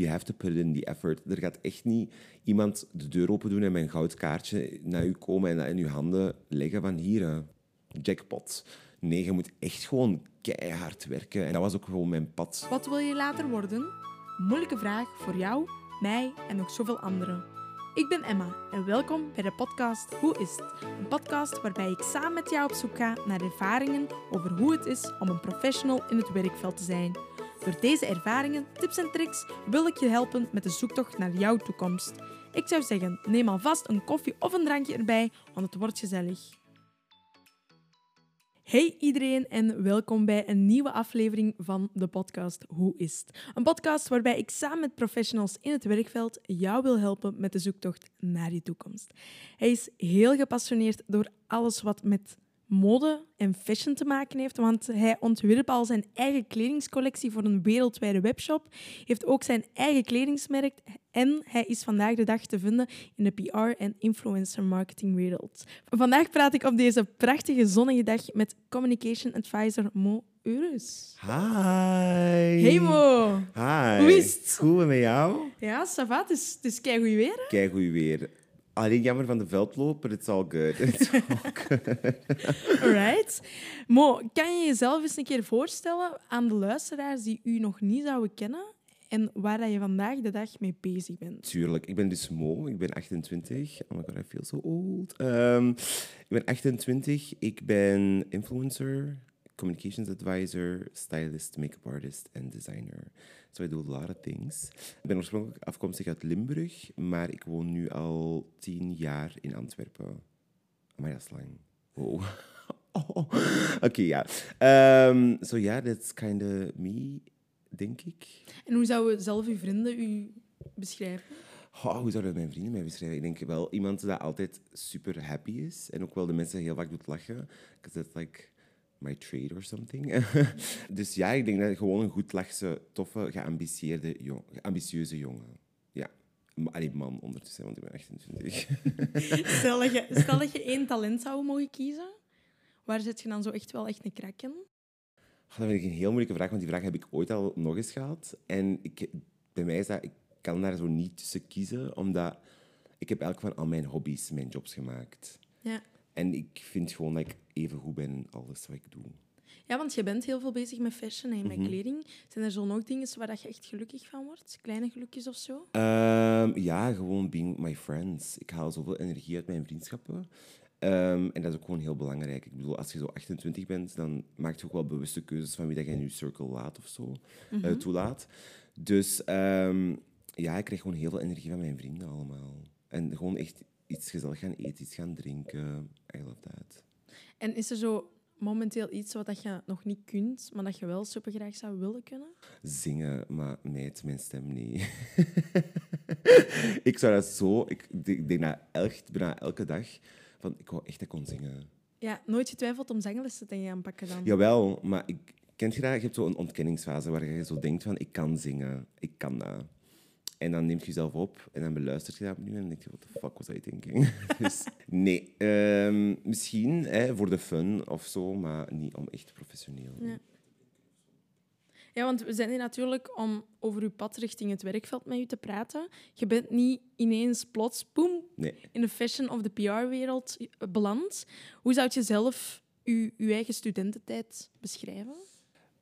You have to put in the effort. Er gaat echt niet iemand de deur open doen en met een goud kaartje naar u komen en dat in uw handen leggen van hier, jackpot. Nee, je moet echt gewoon keihard werken. En dat was ook gewoon mijn pad. Wat wil je later worden? Moeilijke vraag voor jou, mij en nog zoveel anderen. Ik ben Emma en welkom bij de podcast Hoe is het? Een podcast waarbij ik samen met jou op zoek ga naar ervaringen over hoe het is om een professional in het werkveld te zijn. Door deze ervaringen, tips en tricks wil ik je helpen met de zoektocht naar jouw toekomst. Ik zou zeggen, neem alvast een koffie of een drankje erbij, want het wordt gezellig. Hey iedereen en welkom bij een nieuwe aflevering van de podcast Hoe is het? Een podcast waarbij ik samen met professionals in het werkveld jou wil helpen met de zoektocht naar je toekomst. Hij is heel gepassioneerd door alles wat met mode en fashion te maken heeft, want hij ontwierp al zijn eigen kledingscollectie voor een wereldwijde webshop, heeft ook zijn eigen kledingsmerk en hij is vandaag de dag te vinden in de PR- en influencer marketing wereld. Vandaag praat ik op deze prachtige zonnige dag met communication advisor Mo Eurus. Hi. Hey Mo! Hi. Hoe is het? Goed met jou? Ja, Sava, het is, het is keigoed weer. hè? Je weer. Alleen jammer van de veldloop, but it's all good. It's all good. Alright. Mo, kan je jezelf eens een keer voorstellen aan de luisteraars die u nog niet zouden kennen en waar dat je vandaag de dag mee bezig bent? Tuurlijk. Ik ben dus Mo. Ik ben 28. Oh my god, I feel so old. Ehm, ik ben 28. Ik ben influencer, communications advisor, stylist, make-up artist en designer. So I do a lot of things. Ik ben oorspronkelijk afkomstig uit Limburg, maar ik woon nu al tien jaar in Antwerpen. Maar dat is lang. Wow. Oh. Oké, ja. Ehm, so yeah, that's kind of me, denk ik. En hoe zouden zelf uw vrienden u beschrijven? Oh, hoe zouden mijn vrienden mij beschrijven? Ik denk wel iemand die altijd super happy is. En ook wel de mensen heel vaak doet lachen. Because that's like my trade or something. dus ja, ik denk dat gewoon een goed lachse, toffe, geambitieerde, jong, geambitieuze jongen. Ja. Maar- Allee, man ondertussen, want ik ben 28. Stel dat je, stel dat je één talent zou mogen kiezen, waar zit je dan zo echt wel echt een krak in? Oh, dat vind ik een heel moeilijke vraag, want die vraag heb ik ooit al nog eens gehad. En ik, bij mij is dat, ik kan daar zo niet tussen kiezen, omdat ik heb eigenlijk van al mijn hobby's mijn jobs gemaakt. Ja. En ik vind gewoon dat ik even goed ben in alles wat ik doe. Ja, want je bent heel veel bezig met fashion en met Mhm. kleding. Zijn er zo nog dingen waar dat je echt gelukkig van wordt? Kleine gelukjes of zo? Ehm, ja, gewoon being with my friends. Ik haal zoveel energie uit mijn vriendschappen. Ehm, en dat is ook gewoon heel belangrijk. Ik bedoel, als je zo 28 bent, dan maak je ook wel bewuste keuzes van wie dat je in je circle laat of zo, eh, toelaat. Dus ehm, ja, ik krijg gewoon heel veel energie van mijn vrienden allemaal. En gewoon echt iets gezellig gaan eten, iets gaan drinken. I love that. En is er zo momenteel iets wat dat je nog niet kunt, maar dat je wel super graag zou willen kunnen? Zingen, maar meid, mijn stem niet. ik zou dat zo... Ik, ik denk dat echt bijna elke dag... Van, ik wou echt dat ik kon zingen. Ja, nooit getwijfeld om zanglessen te gaan pakken dan? Jawel, maar ik, kent je dat? Je hebt zo'n ontkenningsfase waar je zo denkt van... Ik kan zingen, ik kan dat. En dan neemt je jezelf op en dan beluistert je dat opnieuw en dan denk je... What the fuck was I thinking? dus nee, ehm, misschien hè, voor de fun of zo, maar niet om echt professioneel. Ja. Ja, want we zijn hier natuurlijk om over uw pad richting het werkveld met u te praten. Je bent niet ineens plots, boem, Nee. in de fashion of de PR-wereld beland. Hoe zou je zelf uw, uw eigen studententijd beschrijven?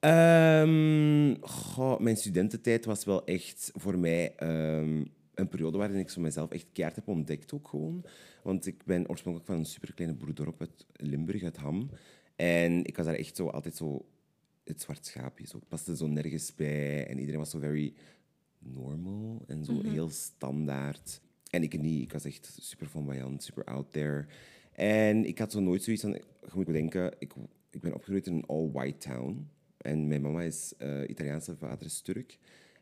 Ehm, goh, mijn studententijd was wel echt voor mij ehm, een periode waarin ik zo mezelf echt keihard heb ontdekt ook gewoon. Want ik ben oorspronkelijk van een superkleine boerdorp uit Limburg, uit Ham. En ik was daar echt zo altijd zo het zwart schaapje. Zo. Ik paste zo nergens bij en iedereen was zo very normal en zo heel standaard. En ik niet. Ik was echt super flamboyant, super out there. En ik had zo nooit zoiets van... Je moet bedenken, ik, ik ben opgegroeid in een all-white town. En mijn mama is eh, Italiaanse, vader is Turk.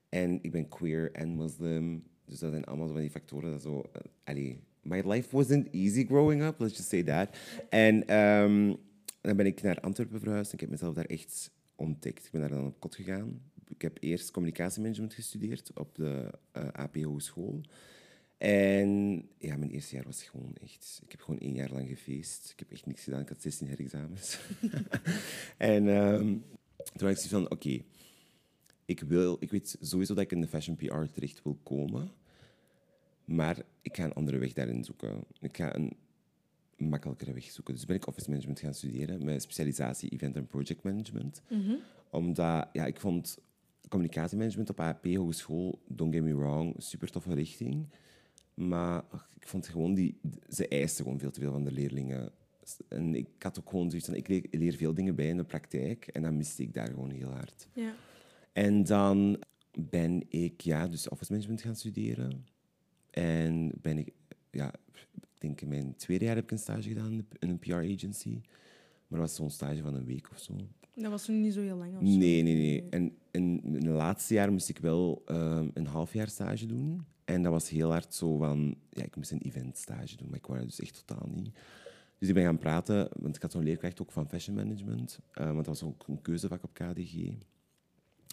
En ik ben queer en moslim. Dus dat zijn allemaal van die factoren dat zo... allee, my life wasn't easy growing up, let's just say that. En ehm, dan ben ik naar Antwerpen verhuisd en ik heb mezelf daar echt ontdekt. Ik ben daar dan op kot gegaan. Ik heb eerst communicatiemanagement gestudeerd op de eh, APO school. En ja, mijn eerste jaar was gewoon echt... Ik heb gewoon één jaar lang gefeest. Ik heb echt niks gedaan. Ik had 16 herexamens. en ehm, toen had ik zoiets van, oké... ik, wil, ik weet sowieso dat ik in de fashion PR terecht wil komen. Maar ik ga een andere weg daarin zoeken. Ik ga een makkelijkere weg zoeken. Dus ben ik office management gaan studeren met specialisatie event en project management. Omdat ja, ik vond communicatiemanagement op AP Hogeschool, don't get me wrong, super toffe richting. Maar ach, ik vond gewoon die, ze eisten gewoon veel te veel van de leerlingen. En ik had ook gewoon zoiets van, ik leer, veel dingen bij in de praktijk en dan miste ik daar gewoon heel hard. Ja. En dan ben ik ja, dus office management gaan studeren. En ben ik, ja, ik denk in mijn tweede jaar heb ik een stage gedaan in een PR-agency. Maar dat was zo'n stage van een week of zo. Dat was toen niet zo heel lang. Of zo. Nee, nee, nee. En in het laatste jaar moest ik wel ehm, een half jaar stage doen. En dat was heel hard zo van... Ja, ik moest een eventstage doen, maar ik wou dat dus echt totaal niet. Dus ik ben gaan praten, want ik had zo'n leerkracht ook van fashion management. eh, want dat was ook een keuzevak op KDG.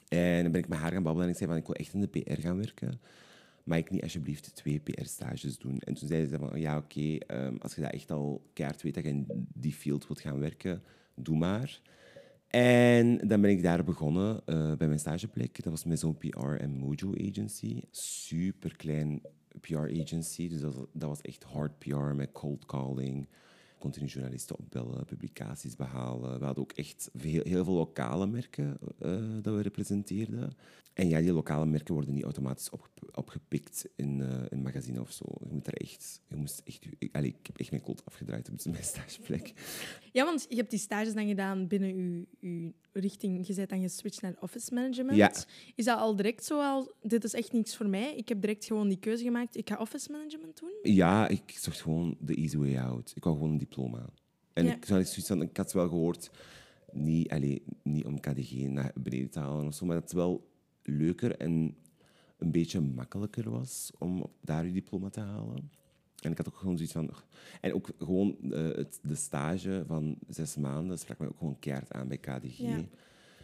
En dan ben ik met haar gaan babbelen en ik zei van, ik wil echt in de PR gaan werken. Mag ik niet alsjeblieft twee PR-stages doen? En toen zei ze van, ja, oké, ehm, als je dat echt al keihard weet dat je in die field wilt gaan werken, doe maar. En dan ben ik daar begonnen eh, bij mijn stageplek. Dat was met zo'n PR en Mojo agency. Super klein PR agency. Dus dat was echt hard PR met cold calling. Continu journalisten opbellen, publicaties behalen. We hadden ook echt veel, heel veel lokale merken eh, dat we representeerden. En ja, die lokale merken worden niet automatisch opge- opgepikt in eh, een magazine of zo. Je moet daar echt... Je moest echt ik, allee, ik heb echt mijn kot afgedraaid op mijn stageplek. Ja, want je hebt die stages dan gedaan binnen je, je richting. Je bent dan geswitcht naar office management. Ja. Is dat al direct zo al... Dit is echt niks voor mij. Ik heb direct gewoon die keuze gemaakt. Ik ga office management doen. Ja, ik zocht gewoon de easy way out. Ik wou gewoon een diploma. En Ja. ik, zoiets van, ik had wel gehoord, niet, allee, niet om KDG naar beneden te halen of zo, maar dat wel leuker en een beetje makkelijker was om daar je diploma te halen. En ik had ook gewoon zoiets van... En ook gewoon eh, het, de stage van zes maanden sprak mij ook gewoon keihard aan bij KDG. Ja.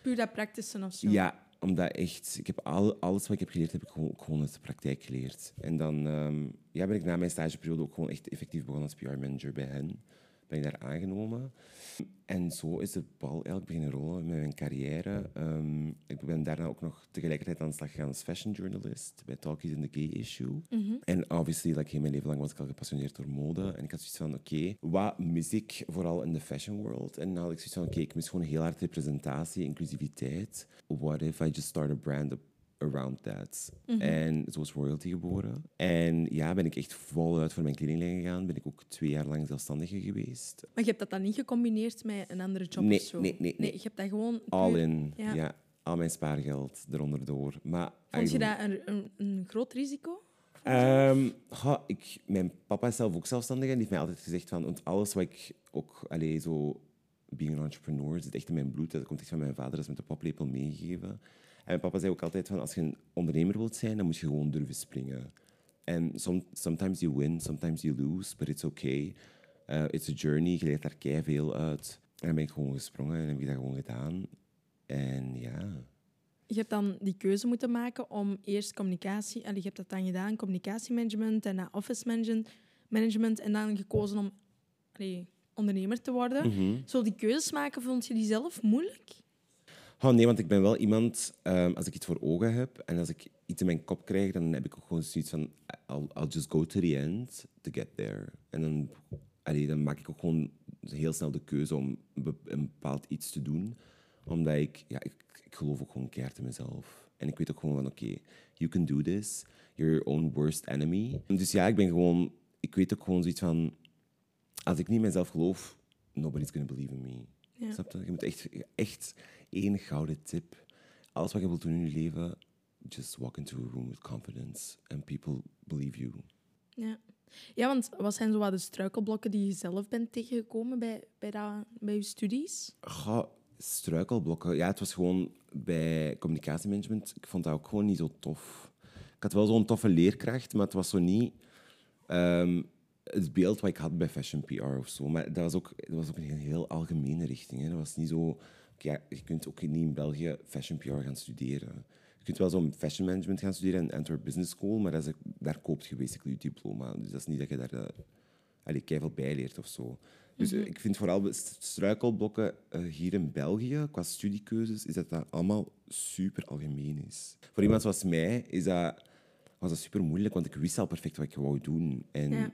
Puur dat praktische of zo. Ja, omdat echt, ik heb al, alles wat ik heb geleerd, heb ik gewoon, gewoon uit de praktijk geleerd. En dan ehm, ja, ben ik na mijn stageperiode ook gewoon echt effectief begonnen als PR-manager bij hen. Ben ik daar aangenomen. En zo is de bal eigenlijk beginnen rollen met mijn carrière. Ehm, ik ben daarna ook nog tegelijkertijd aan de slag gegaan als fashion journalist bij Talkies in the Gay Issue. En obviously, like, heel mijn leven lang was ik al gepassioneerd door mode. En ik had zoiets van, oké, wat mis ik vooral in de fashion world? En dan had ik zoiets van, oké, ik mis gewoon heel hard representatie, inclusiviteit. What if I just start a brand around that? En zo is Royalty geboren. En ja, ben ik echt voluit voor mijn kledinglijn gegaan. Ben ik ook twee jaar lang zelfstandige geweest. Maar je hebt dat dan niet gecombineerd met een andere job Nee, of zo? nee, nee, nee. je hebt dat gewoon... All puur- in, Ja. ja. Al mijn spaargeld eronder door. Maar Vond je dat een, een, een groot risico? Ehm, goh, ik, mijn papa is zelf ook zelfstandig en die heeft mij altijd gezegd van, want alles wat ik ook, allee, zo, being an entrepreneur, zit echt in mijn bloed. Dat komt echt van mijn vader, dat is met de paplepel meegegeven. En papa zei ook altijd van, als je een ondernemer wilt zijn, dan moet je gewoon durven springen. En some, sometimes you win, sometimes you lose, but it's okay. Uh, it's a journey, je leert daar kei veel uit. En dan ben ik gewoon gesprongen en heb ik dat gewoon gedaan. En ja, Je hebt dan die keuze moeten maken om eerst communicatie... Allee, je hebt dat dan gedaan, communicatiemanagement en na office management, management en dan gekozen om allee, ondernemer te worden. Mhm. Zo die keuzes maken, vond je die zelf moeilijk? Oh nee, want ik ben wel iemand, ehm, als ik iets voor ogen heb en als ik iets in mijn kop krijg, dan heb ik ook gewoon zoiets van, I'll, I'll just go to the end to get there. En dan, allee, dan maak ik ook gewoon heel snel de keuze om een be- een bepaald iets te doen. Omdat ik, ja, ik, ik geloof ook gewoon keihard in mezelf. En ik weet ook gewoon van, oké, you can do this. You're your own worst enemy. Dus ja, ik ben gewoon, ik weet ook gewoon zoiets van, als ik niet in mezelf geloof, nobody's gonna believe in me. Ja. Snap je? Je moet echt, echt één gouden tip. Alles wat je wilt doen in je leven, just walk into a room with confidence and people believe you. Ja. ja, want wat zijn zo wat de struikelblokken die je zelf bent tegengekomen bij, bij, dat, bij je studies? Goh, struikelblokken. Ja, het was gewoon bij communicatiemanagement. Ik vond dat ook gewoon niet zo tof. Ik had wel zo'n toffe leerkracht, maar het was zo niet ehm, het beeld wat ik had bij fashion PR of zo. Maar dat was ook, dat was ook een heel algemene richting. Hè. Dat was niet zo... ja, je kunt ook niet in België fashion PR gaan studeren. Je kunt wel zo'n fashion management gaan studeren in Antwerp Business School, maar dat is, daar koopt je basically je diploma. Dus dat is niet dat je daar uh, veel bijleert of zo. Dus eh, ik vind vooral struikelblokken eh, hier in België, qua studiekeuzes, is dat dat allemaal super algemeen is. Voor iemand zoals mij is dat, was dat super moeilijk, want ik wist al perfect wat ik wou doen. En Ja.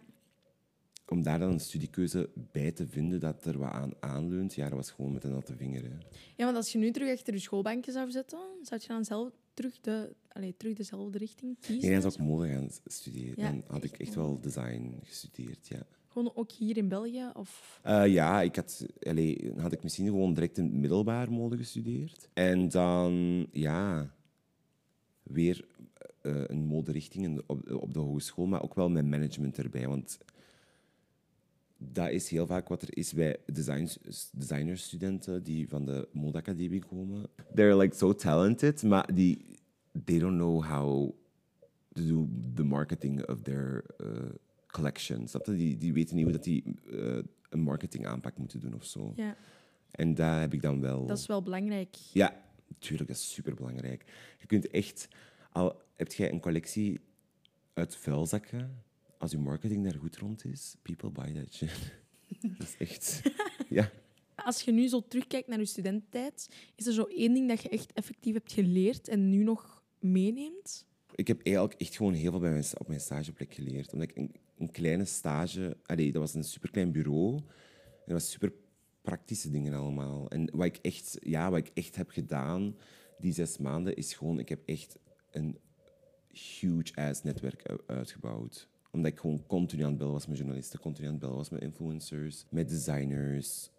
Om daar dan een studiekeuze bij te vinden dat er wat aan aanleunt, ja, dat was gewoon met een natte vinger. Hè. Ja, want als je nu terug achter je schoolbankje zou zitten, zou je dan zelf terug, de, allee, terug dezelfde richting kiezen? Nee, dan zou ik mode gaan studeren. Ja, dan had ik echt wel design gestudeerd, ja. Gewoon ook hier in België? Of... Eh, ja, ik had, allee, dan had ik misschien gewoon direct in het middelbaar mode gestudeerd. En dan, ja, weer eh, een moderichting in de- op, op de hogeschool, maar ook wel met management erbij. Want dat is heel vaak wat er is bij design, designerstudenten die van de modeacademie komen. They're like so talented, maar die, they don't know how to do the marketing of their uh, collection. Snap je? Die, die weten niet hoe dat die eh, een marketingaanpak moeten doen of zo. Ja, En daar heb ik dan wel... dat is wel belangrijk. Ja, natuurlijk, dat is superbelangrijk. Je kunt echt... Al heb jij een collectie uit vuilzakken, als je marketing daar goed rond is, people buy that shit. dat is echt... ja. Als je nu zo terugkijkt naar je studententijd, is er zo één ding dat je echt effectief hebt geleerd en nu nog meeneemt? Ik heb eigenlijk echt gewoon heel veel bij mijn, op mijn stageplek geleerd. Omdat ik een, een kleine stage... Allee, dat was een superklein bureau. En dat was super praktische dingen allemaal. En wat ik echt, ja, wat ik echt heb gedaan die zes maanden, is gewoon... Ik heb echt een huge-ass netwerk uitgebouwd. Omdat ik gewoon continu aan het bellen was met journalisten, continu aan het bellen was met influencers, met designers.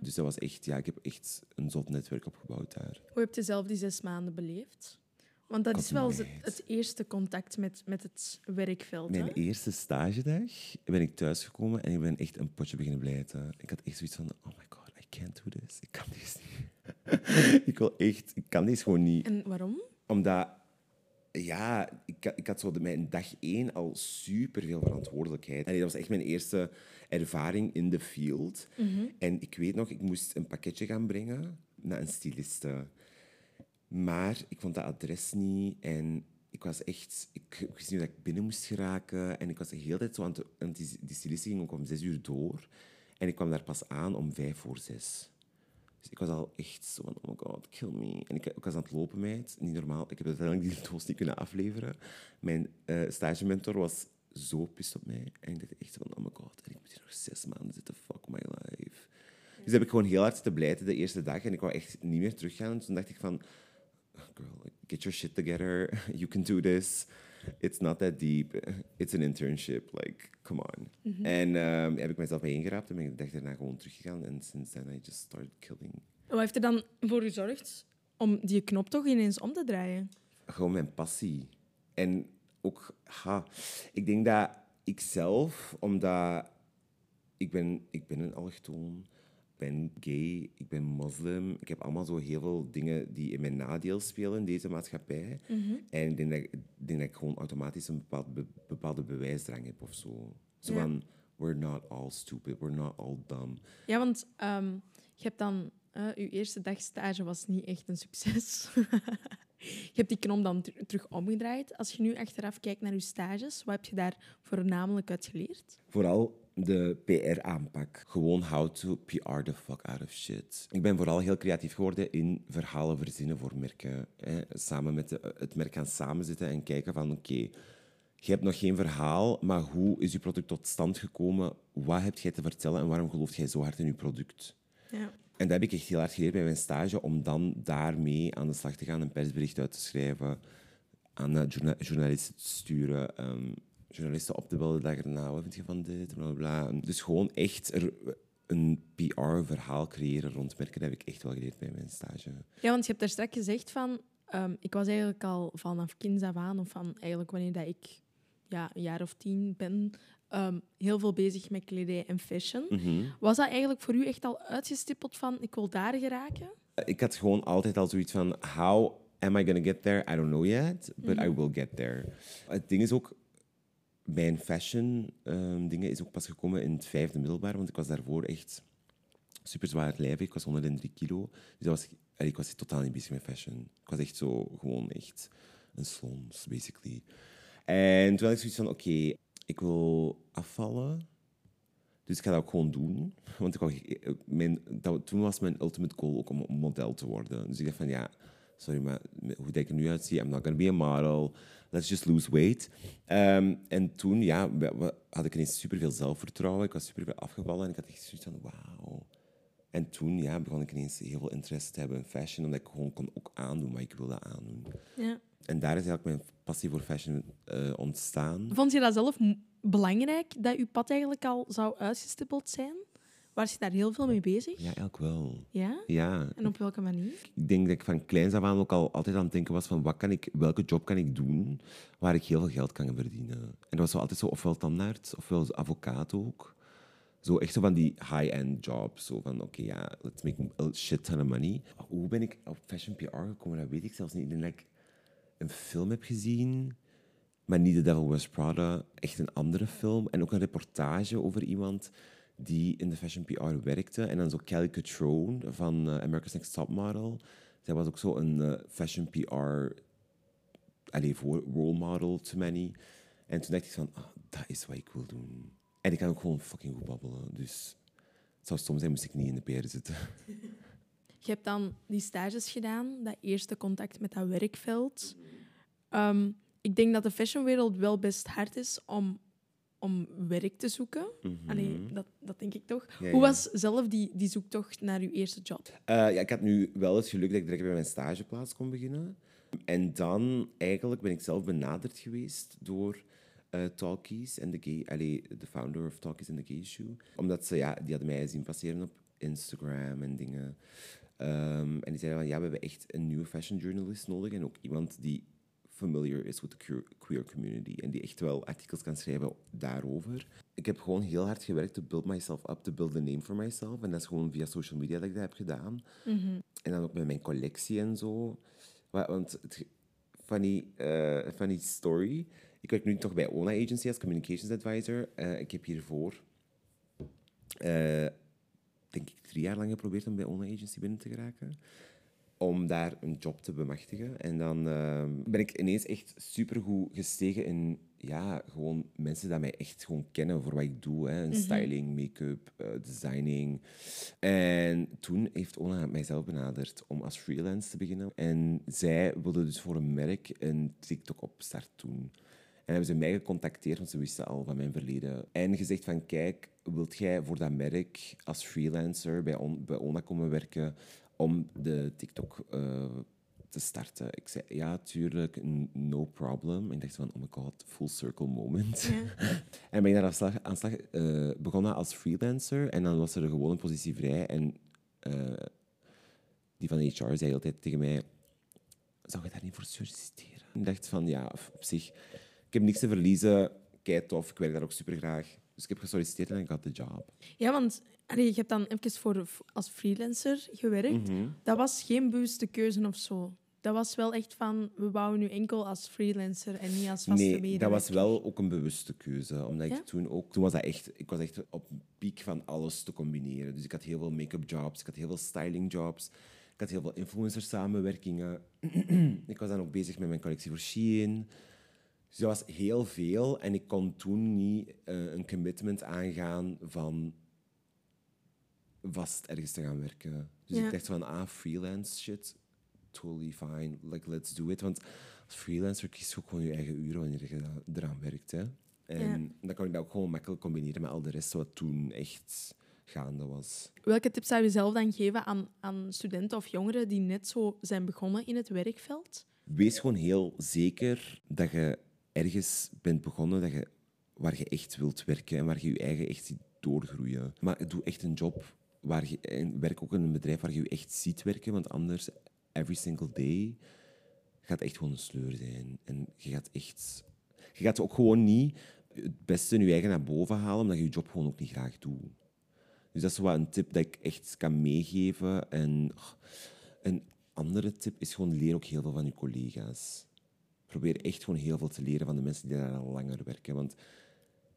Dus dat was echt... Ja, ik heb echt een zot netwerk opgebouwd daar. Hoe heb je zelf die zes maanden beleefd? Want dat is wel het, eerste contact met, met het werkveld. Hè? Mijn eerste stagedag ben ik thuisgekomen en ik ben echt een potje beginnen blijten. Ik had echt zoiets van, oh my god, I can't do this. Ik kan deze niet. ik wil echt, ik kan deze gewoon niet. En waarom? Omdat, ja, ik, had- ik had zo de, mijn dag één al superveel verantwoordelijkheid. En dat was echt mijn eerste ervaring in de field. En ik weet nog, ik moest een pakketje gaan brengen naar een styliste. Maar ik vond dat adres niet en ik was echt... Ik, ik wist niet dat ik binnen moest geraken. En ik was de hele tijd zo aan het... Want die, die styliste ging ook om zes uur door. En ik kwam daar pas aan om vijf voor zes. Dus ik was al echt zo van, oh my god, kill me. En ik, was aan het lopen, meid. Niet normaal. Ik heb uiteindelijk die doos niet kunnen afleveren. Mijn eh stagementor was zo pist op mij. En ik dacht echt van, oh my god, en ik moet hier nog zes maanden zitten. Fuck my life. Dus heb ik gewoon heel hard zitten blijten de eerste dag. En ik wou echt niet meer teruggaan. Toen dacht ik van, girl, like, get your shit together. You can do this. It's not that deep. It's an internship. Like, come on. En ehm, heb ik mezelf bij ingeraapt en ben ik de dag daarna gewoon teruggegaan. En sinds then I just started killing. Wat heeft er dan voor gezorgd om die knop toch ineens om te draaien? Gewoon mijn passie. En ook, ha, ik denk dat ik zelf, omdat ik ben, ik ben een allochtoon, ben gay, ik ben moslim. Ik heb allemaal zo heel veel dingen die in mijn nadeel spelen in deze maatschappij. En ik denk, dat, ik ik denk dat ik gewoon automatisch een bepaald, be- bepaalde bewijsdrang heb of zo. Zo Ja. van, we're not all stupid, we're not all dumb. Ja, want ehm, je hebt dan... eh, je eerste dag stage was niet echt een succes. je hebt die knop dan ter- terug omgedraaid. Als je nu achteraf kijkt naar je stages, wat heb je daar voornamelijk uit geleerd? Vooral de PR-aanpak. Gewoon how to PR the fuck out of shit. Ik ben vooral heel creatief geworden in verhalen verzinnen voor merken. Hè. Samen met de- het merk gaan samenzitten en kijken van oké, je hebt nog geen verhaal, maar hoe is je product tot stand gekomen? Wat heb jij te vertellen en waarom gelooft jij zo hard in je product? Ja. En dat heb ik echt heel hard geleerd bij mijn stage, om dan daarmee aan de slag te gaan, een persbericht uit te schrijven, aan eh, journa- journalisten te sturen, ehm, journalisten op te bellen, dag erna, wat vind je van dit, bla, bla, bla. Dus gewoon echt er, een PR-verhaal creëren rond merken, dat heb ik echt wel geleerd bij mijn stage. Ja, want je hebt daar straks gezegd van... ehm, ik was eigenlijk al vanaf kinds af aan, of van eigenlijk wanneer dat ik ja, een jaar of tien ben, ehm, heel veel bezig met kledij en fashion. Mhm. Was dat eigenlijk voor u echt al uitgestippeld van ik wil daar geraken? Ik had gewoon altijd al zoiets van, how am I gonna get there? I don't know yet, but I will get there. Het ding is ook, mijn fashion ehm, dingen is ook pas gekomen in het vijfde middelbaar, want ik was daarvoor echt super zwaar lijvig. Ik was 103 kilo, dus was, ik was totaal niet bezig met fashion. Ik was echt zo, gewoon echt een slons, basically. En toen had ik zoiets van, oké, ik wil afvallen. Dus ik ga dat ook gewoon doen. Want ik wou, eh, mijn, dat, toen was mijn ultimate goal ook om model te worden. Dus ik dacht van, ja, sorry, maar hoe ik er nu uitzie, I'm not gonna be a model. Let's just lose weight. Ehm, en toen, ja, had ik ineens superveel zelfvertrouwen. Ik was superveel afgevallen en ik had echt zoiets van, wauw. En toen ja, begon ik ineens heel veel interesse te hebben in fashion, omdat ik gewoon kon ook aandoen wat ik wilde aandoen. Ja. En daar is eigenlijk mijn passie voor fashion uh, ontstaan. Vond je dat zelf belangrijk, dat je pad eigenlijk al zou uitgestippeld zijn? Was je daar heel veel mee bezig? Ja, eigenlijk wel. Ja? Ja. En op welke manier? Ik denk dat ik van kleins af aan ook al altijd aan het denken was van wat kan ik, welke job kan ik doen waar ik heel veel geld kan verdienen. En dat was zo altijd zo ofwel tandarts ofwel advocaat ook. Zo echt zo van die high-end jobs. Zo van, oké, ja, let's make a shit ton of money. Hoe ben ik op fashion PR gekomen? Dat weet ik zelfs niet. Ik denk dat ik een film heb gezien, maar niet The Devil Wears Prada. Echt een andere film. En ook een reportage over iemand die in de fashion PR werkte. En dan zo Kelly Catrone van uh, America's Next Top Model. Zij was ook zo een uh, fashion PR allez, role model to many. En toen dacht ik van, ah, dat is wat ik wil doen. En ik kan ook gewoon fucking goed babbelen. Dus het zou stom zijn moest ik niet in de PR zitten. Je hebt dan die stages gedaan, dat eerste contact met dat werkveld. Um, ik denk dat de fashionwereld wel best hard is om, om werk te zoeken. Mm -hmm. dat, dat denk ik toch. Hoe was zelf die, die zoektocht naar uw eerste job? Uh, ja, ik had nu wel het geluk dat ik direct bij mijn stageplaats kon beginnen. En dan eigenlijk ben ik zelf benaderd geweest door uh, Talkies en de gay, allee, de founder of Talkies en de Gay Shoe. Omdat ze, ja, die hadden mij zien passeren op Instagram en dingen. Um, en die zeiden van, ja, we hebben echt een nieuwe fashion journalist nodig en ook iemand die familiar is with the queer community en die echt wel artikels kan schrijven daarover. Ik heb gewoon heel hard gewerkt to build myself up, to build a name for myself. En dat is gewoon via social media dat ik dat heb gedaan. Mm -hmm. En dan ook met mijn collectie en zo. Want het, funny, uh, funny story. Ik werk nu toch bij ONA Agency als Communications Advisor. Uh, ik heb hiervoor, uh, denk ik, drie jaar lang geprobeerd om bij ONA Agency binnen te geraken. Om daar een job te bemachtigen. En dan uh, ben ik ineens echt supergoed gestegen in ja, gewoon mensen die mij echt gewoon kennen voor wat ik doe. Hè. -hmm. Styling, make-up, uh, designing. En toen heeft Ona mijzelf benaderd om als freelance te beginnen. En zij wilde dus voor een merk een TikTok opstart doen. En hebben ze mij gecontacteerd, want ze wisten al van mijn verleden. En gezegd van, kijk, wilt jij voor dat merk als freelancer bij, on, bij ONA komen werken om de TikTok uh, te starten? Ik zei, ja, tuurlijk, no problem. En ik dacht van, oh my god, full circle moment. Ja. en ben ik daar aan slag, aan slag uh, begonnen als freelancer. En dan was er gewoon een positie vrij. En uh, die van HR zei altijd tegen mij, zou je daar niet voor solliciteren? Ik dacht van, ja, op zich ik heb niks te verliezen. Kei tof. Ik werk daar ook super graag. Dus ik heb gesolliciteerd en ik had de job. Ja, want allee, je hebt dan even voor, als freelancer gewerkt. Mhm. Dat was geen bewuste keuze of zo. Dat was wel echt van, we bouwen nu enkel als freelancer en niet als vaste Nee, medewerker. dat was wel ook een bewuste keuze. Omdat Ja? ik toen ook... Toen was dat echt... Ik was echt op piek van alles te combineren. Dus ik had heel veel make-up jobs. Ik had heel veel styling jobs. Ik had heel veel influencer samenwerkingen. ik was dan ook bezig met mijn collectie voor Shein. Dus dat was heel veel. En ik kon toen niet eh, een commitment aangaan van vast ergens te gaan werken. Dus Ja. ik dacht van, ah, freelance shit, totally fine. Like, let's do it. Want als freelancer kies je ook gewoon je eigen uren wanneer je eraan werkt. Hè. En dan kan ik dat ook gewoon makkelijk combineren met al de rest wat toen echt gaande was. Welke tips zou je zelf dan geven aan, aan studenten of jongeren die net zo zijn begonnen in het werkveld? Wees gewoon heel zeker dat je ergens bent begonnen dat je, waar je echt wilt werken en waar je je eigen echt ziet doorgroeien. Maar doe echt een job waar je, en werk ook in een bedrijf waar je je echt ziet werken, want anders, every single day, gaat echt gewoon een sleur zijn. En je gaat echt... Je gaat ook gewoon niet het beste in je eigen naar boven halen, omdat je je job gewoon ook niet graag doet. Dus dat is wel een tip dat ik echt kan meegeven. En een andere tip is gewoon leer ook heel veel van je collega's. Probeer echt gewoon heel veel te leren van de mensen die daar al langer werken. Want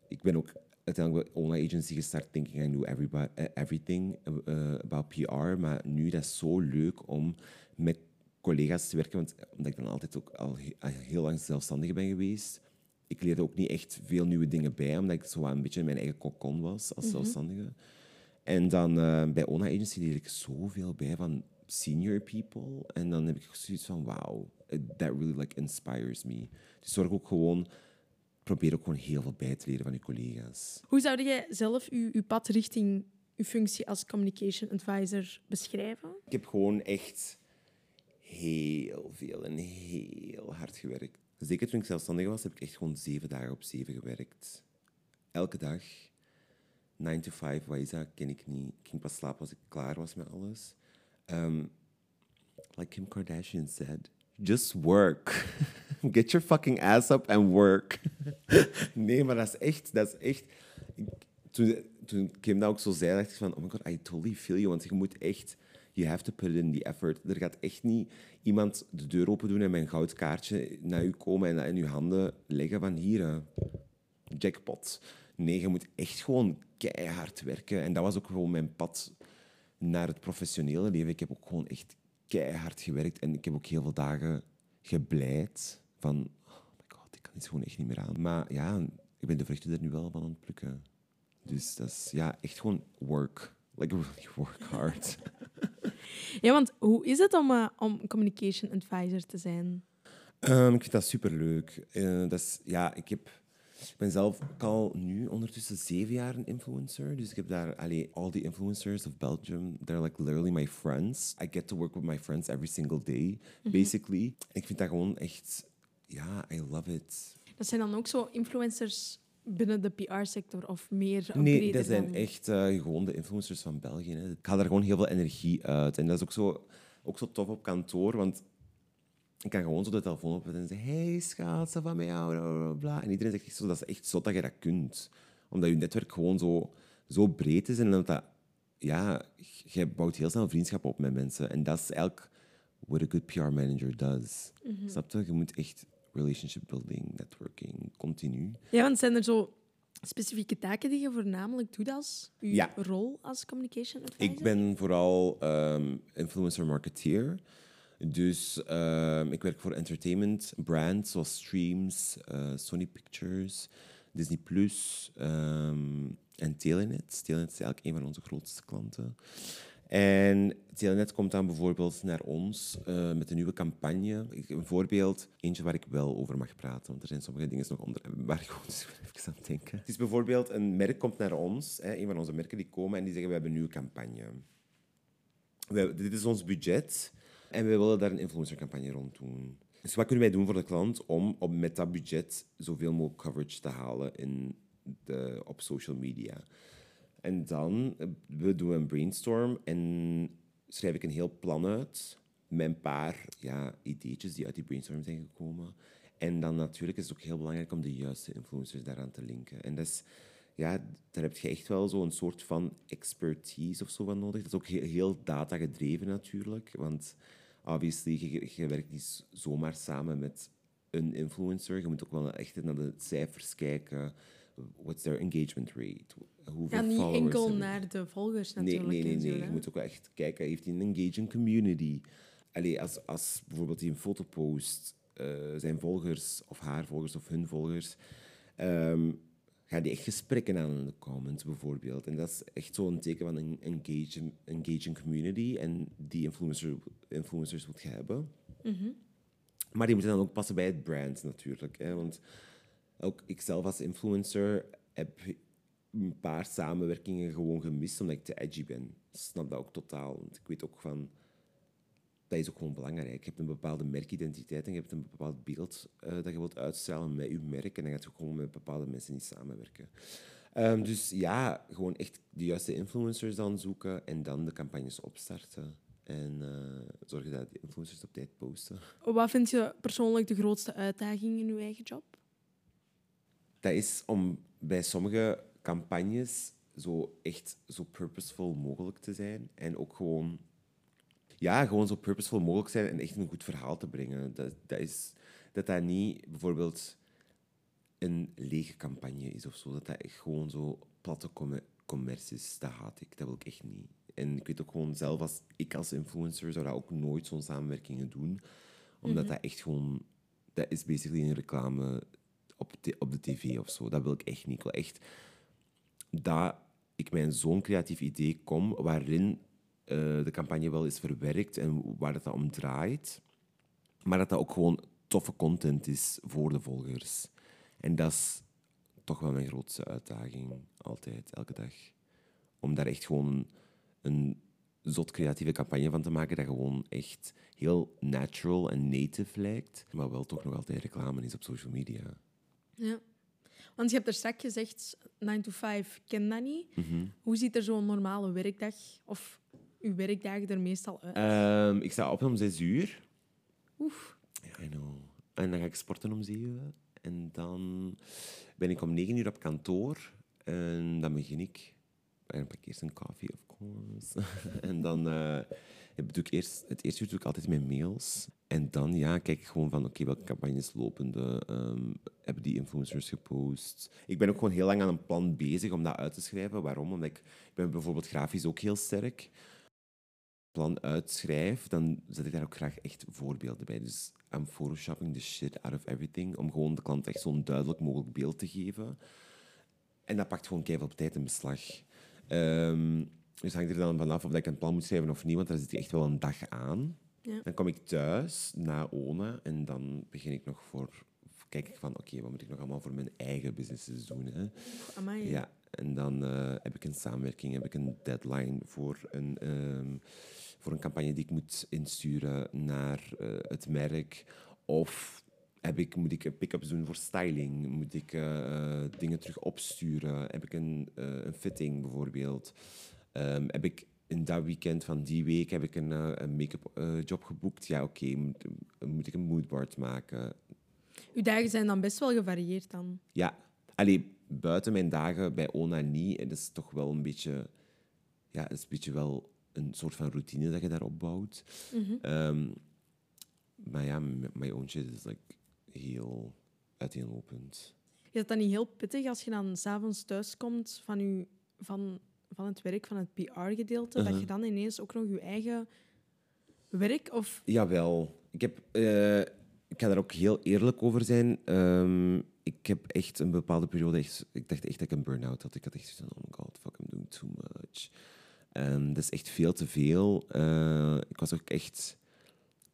ik ben ook uiteindelijk bij Online Agency gestart thinking I knew everybody, eh, everything eh, about PR. Maar nu dat is zo leuk om met collega's te werken. Want omdat ik dan altijd ook al he- al heel lang zelfstandig ben geweest. ik leerde ook niet echt veel nieuwe dingen bij, omdat ik zo een beetje in mijn eigen kokon was als zelfstandige. En dan uh, bij Ona Agency leer ik zoveel bij van senior people. En dan heb ik zoiets van, wow, that really like inspires me. Dus zorg ook gewoon, probeer ook gewoon heel veel bij te leren van je collega's. Hoe zou jij zelf je, je pad richting je functie als communication advisor beschrijven? Ik heb gewoon echt heel veel en heel hard gewerkt. Zeker toen ik zelfstandig was, heb ik echt gewoon zeven dagen op zeven gewerkt. Elke dag. 9 to 5, wat is dat? Ken ik niet. Ik ging pas slapen als ik klaar was met alles. Um, like Kim Kardashian said, just work. Get your fucking ass up and work. nee, maar dat is echt... Dat is echt toen, toen Kim dat ook zo zei, dacht ik van... Oh my god, I totally feel you. Want je moet echt... You have to put in the effort. Er gaat echt niet iemand de deur open doen en mijn goudkaartje naar u komen en dat in uw handen leggen van hier, jackpot. Nee, je moet echt gewoon keihard werken. En dat was ook gewoon mijn pad naar het professionele leven. Ik heb ook gewoon echt keihard gewerkt en ik heb ook heel veel dagen gebleid van, oh my god, ik kan het gewoon echt niet meer aan. Maar ja, ik ben de vruchten er nu wel van aan het plukken. Dus dat is ja, echt gewoon work. Like really work hard. ja, want hoe is het om, uh, om communication advisor te zijn? Um, ik vind dat superleuk. Uh, dat is, ja, ik heb ik ben zelf al nu ondertussen zeven jaar een influencer. Dus ik heb daar allee, all the influencers of Belgium. They're like literally my friends. I get to work with my friends every single day, mhm. basically. Ik vind dat gewoon echt, ja, I love it. Dat zijn dan ook zo influencers binnen de PR-sector of meer Nee, dat zijn echt uh, gewoon de influencers van België. Hè. Ik haal daar gewoon heel veel energie uit. En dat is ook zo, ook zo tof op kantoor, want ik kan gewoon zo de telefoon opzetten en zeggen: Hey schat, van mij jou? Bla, bla. En iedereen zegt zo: Dat is echt zo dat je dat kunt. Omdat je netwerk gewoon zo, zo breed is en dat, dat ja, je bouwt heel snel vriendschap op met mensen. En dat is eigenlijk what a good PR manager does. Mm Snap je? Je moet echt relationship building, networking, continu. Ja, want zijn er zo specifieke taken die je voornamelijk doet als je rol als communication advisor? Ik ben vooral um, influencer marketeer. Dus uh, ik werk voor entertainment brands zoals Streams, uh, Sony Pictures, Disney Plus um, en Telenet. Telenet is eigenlijk een van onze grootste klanten. En Telenet komt dan bijvoorbeeld naar ons uh, met een nieuwe campagne. Een voorbeeld, eentje waar ik wel over mag praten, want er zijn sommige dingen nog onder waar ik gewoon even aan denken. Het is bijvoorbeeld een merk komt naar ons, hè, een van onze merken die komen en die zeggen we hebben een nieuwe campagne. We, dit is ons budget. En we willen daar een influencercampagne rond doen. Dus wat kunnen wij doen voor de klant om, om met dat budget zoveel mogelijk coverage te halen in de, op social media? En dan eh, we doen een brainstorm en schrijf ik een heel plan uit met een paar ja, ideetjes die uit die brainstorm zijn gekomen. En dan natuurlijk is het ook heel belangrijk om de juiste influencers daaraan te linken. En dat ja, daar heb je echt wel zo'n soort van expertise of zo van nodig. Dat is ook heel, heel data gedreven natuurlijk, want obviously, je, je werkt niet zomaar samen met een influencer. Je moet ook wel echt naar de cijfers kijken. What's their engagement rate? Hoeveel ja, niet enkel naar de volgers natuurlijk. Nee, nee, nee. nee. Je moet ook wel echt kijken, heeft hij een engaging community? Allee, als, als bijvoorbeeld hij een foto post, uh, zijn volgers of haar volgers of hun volgers... Um, ga die echt gesprekken aan in de comments bijvoorbeeld. En dat is echt zo'n teken van een engaging, engaging community. En die influencer, influencers moet hebben. Mhm. Maar die moeten dan ook passen bij het brand natuurlijk. Hè? Want ook ikzelf als influencer heb een paar samenwerkingen gewoon gemist omdat ik te edgy ben. Ik snap dat ook totaal. Want ik weet ook van dat is ook gewoon belangrijk. Je hebt een bepaalde merkidentiteit en je hebt een bepaald beeld uh, dat je wilt uitstralen met je merk. En dan gaat je gewoon met bepaalde mensen niet samenwerken. Um, dus ja, gewoon echt de juiste influencers dan zoeken en dan de campagnes opstarten. En uh, zorgen dat de influencers op tijd posten. Wat vind je persoonlijk de grootste uitdaging in je eigen job? Dat is om bij sommige campagnes zo echt zo purposeful mogelijk te zijn. En ook gewoon ja, gewoon zo purposeful mogelijk zijn en echt een goed verhaal te brengen. Dat, dat, is, dat dat niet bijvoorbeeld een lege campagne is of zo. Dat dat echt gewoon zo platte commercie is. Dat haat ik. Dat wil ik echt niet. En ik weet ook gewoon zelf, als ik als influencer zou dat ook nooit zo'n samenwerkingen doen. Omdat mhm. dat echt gewoon... Dat is basically een reclame op de, op de tv of zo. Dat wil ik echt niet. Ik wil echt dat ik met zo'n creatief idee kom waarin de campagne wel is verwerkt en waar het dat om draait. Maar dat dat ook gewoon toffe content is voor de volgers. En dat is toch wel mijn grootste uitdaging, altijd, elke dag. Om daar echt gewoon een zot creatieve campagne van te maken dat gewoon echt heel natural en native lijkt, maar wel toch nog altijd reclame is op social media. Ja. Want je hebt er straks gezegd, 9 to 5, ken dat niet. Mhm. Hoe ziet er zo'n normale werkdag of uw werkdagen er meestal uit? Ehm, ik sta op om zes uur. Oef. Ja, I know. En dan ga ik sporten om zeven. En dan ben ik om negen uur op kantoor. En dan begin ik. En dan pak ik eerst een koffie, of course. en dan eh, doe ik eerst... Het eerste uur doe ik altijd mijn mails. En dan ja, kijk ik gewoon van, oké, welke campagnes lopende? ehm hebben die influencers gepost? Ik ben ook gewoon heel lang aan een plan bezig om dat uit te schrijven. Waarom? Omdat ik, ik ben bijvoorbeeld grafisch ook heel sterk plan uitschrijf, dan zet ik daar ook graag echt voorbeelden bij. Dus I'm photoshopping the shit out of everything, om gewoon de klant echt zo'n duidelijk mogelijk beeld te geven. En dat pakt gewoon keihard op tijd in beslag. Ehm, dus hangt er dan vanaf of ik een plan moet schrijven of niet, want daar zit echt wel een dag aan. Ja. Dan kom ik thuis na ONA en dan begin ik nog voor... Kijk ik van, oké, wat moet ik nog allemaal voor mijn eigen businesses doen? Hè? Amai. Ja, en dan eh, heb ik een samenwerking, heb ik een deadline voor een, ehm, voor een campagne die ik moet insturen naar eh, het merk. Of heb ik, moet ik pick-ups doen voor styling? Moet ik eh, dingen terug opsturen? Heb ik een, een fitting bijvoorbeeld? Ehm, heb ik in dat weekend van die week heb ik een, een make-up job geboekt? Ja, oké. Moet, moet ik een moodboard maken? Uw dagen zijn dan best wel gevarieerd dan. Ja, allee, buiten mijn dagen bij ONA niet. Het is toch wel een beetje... Ja, het is een beetje wel een soort van routine dat je daar opbouwt. Ehm, maar ja, m- my own shit is like heel uiteenlopend. Is het dan niet heel pittig als je dan s'avonds thuiskomt van, uw, van, van het werk, van het PR-gedeelte, dat je dan ineens ook nog je eigen werk of... Jawel. Ik, heb, eh, ik ga daar ook heel eerlijk over zijn. Ehm, ik heb echt een bepaalde periode... Ik dacht echt dat ik een burn-out had. Ik had echt zoiets van, oh my god, fuck, I'm doing too much. Dat is echt veel te veel. Eh, ik was ook echt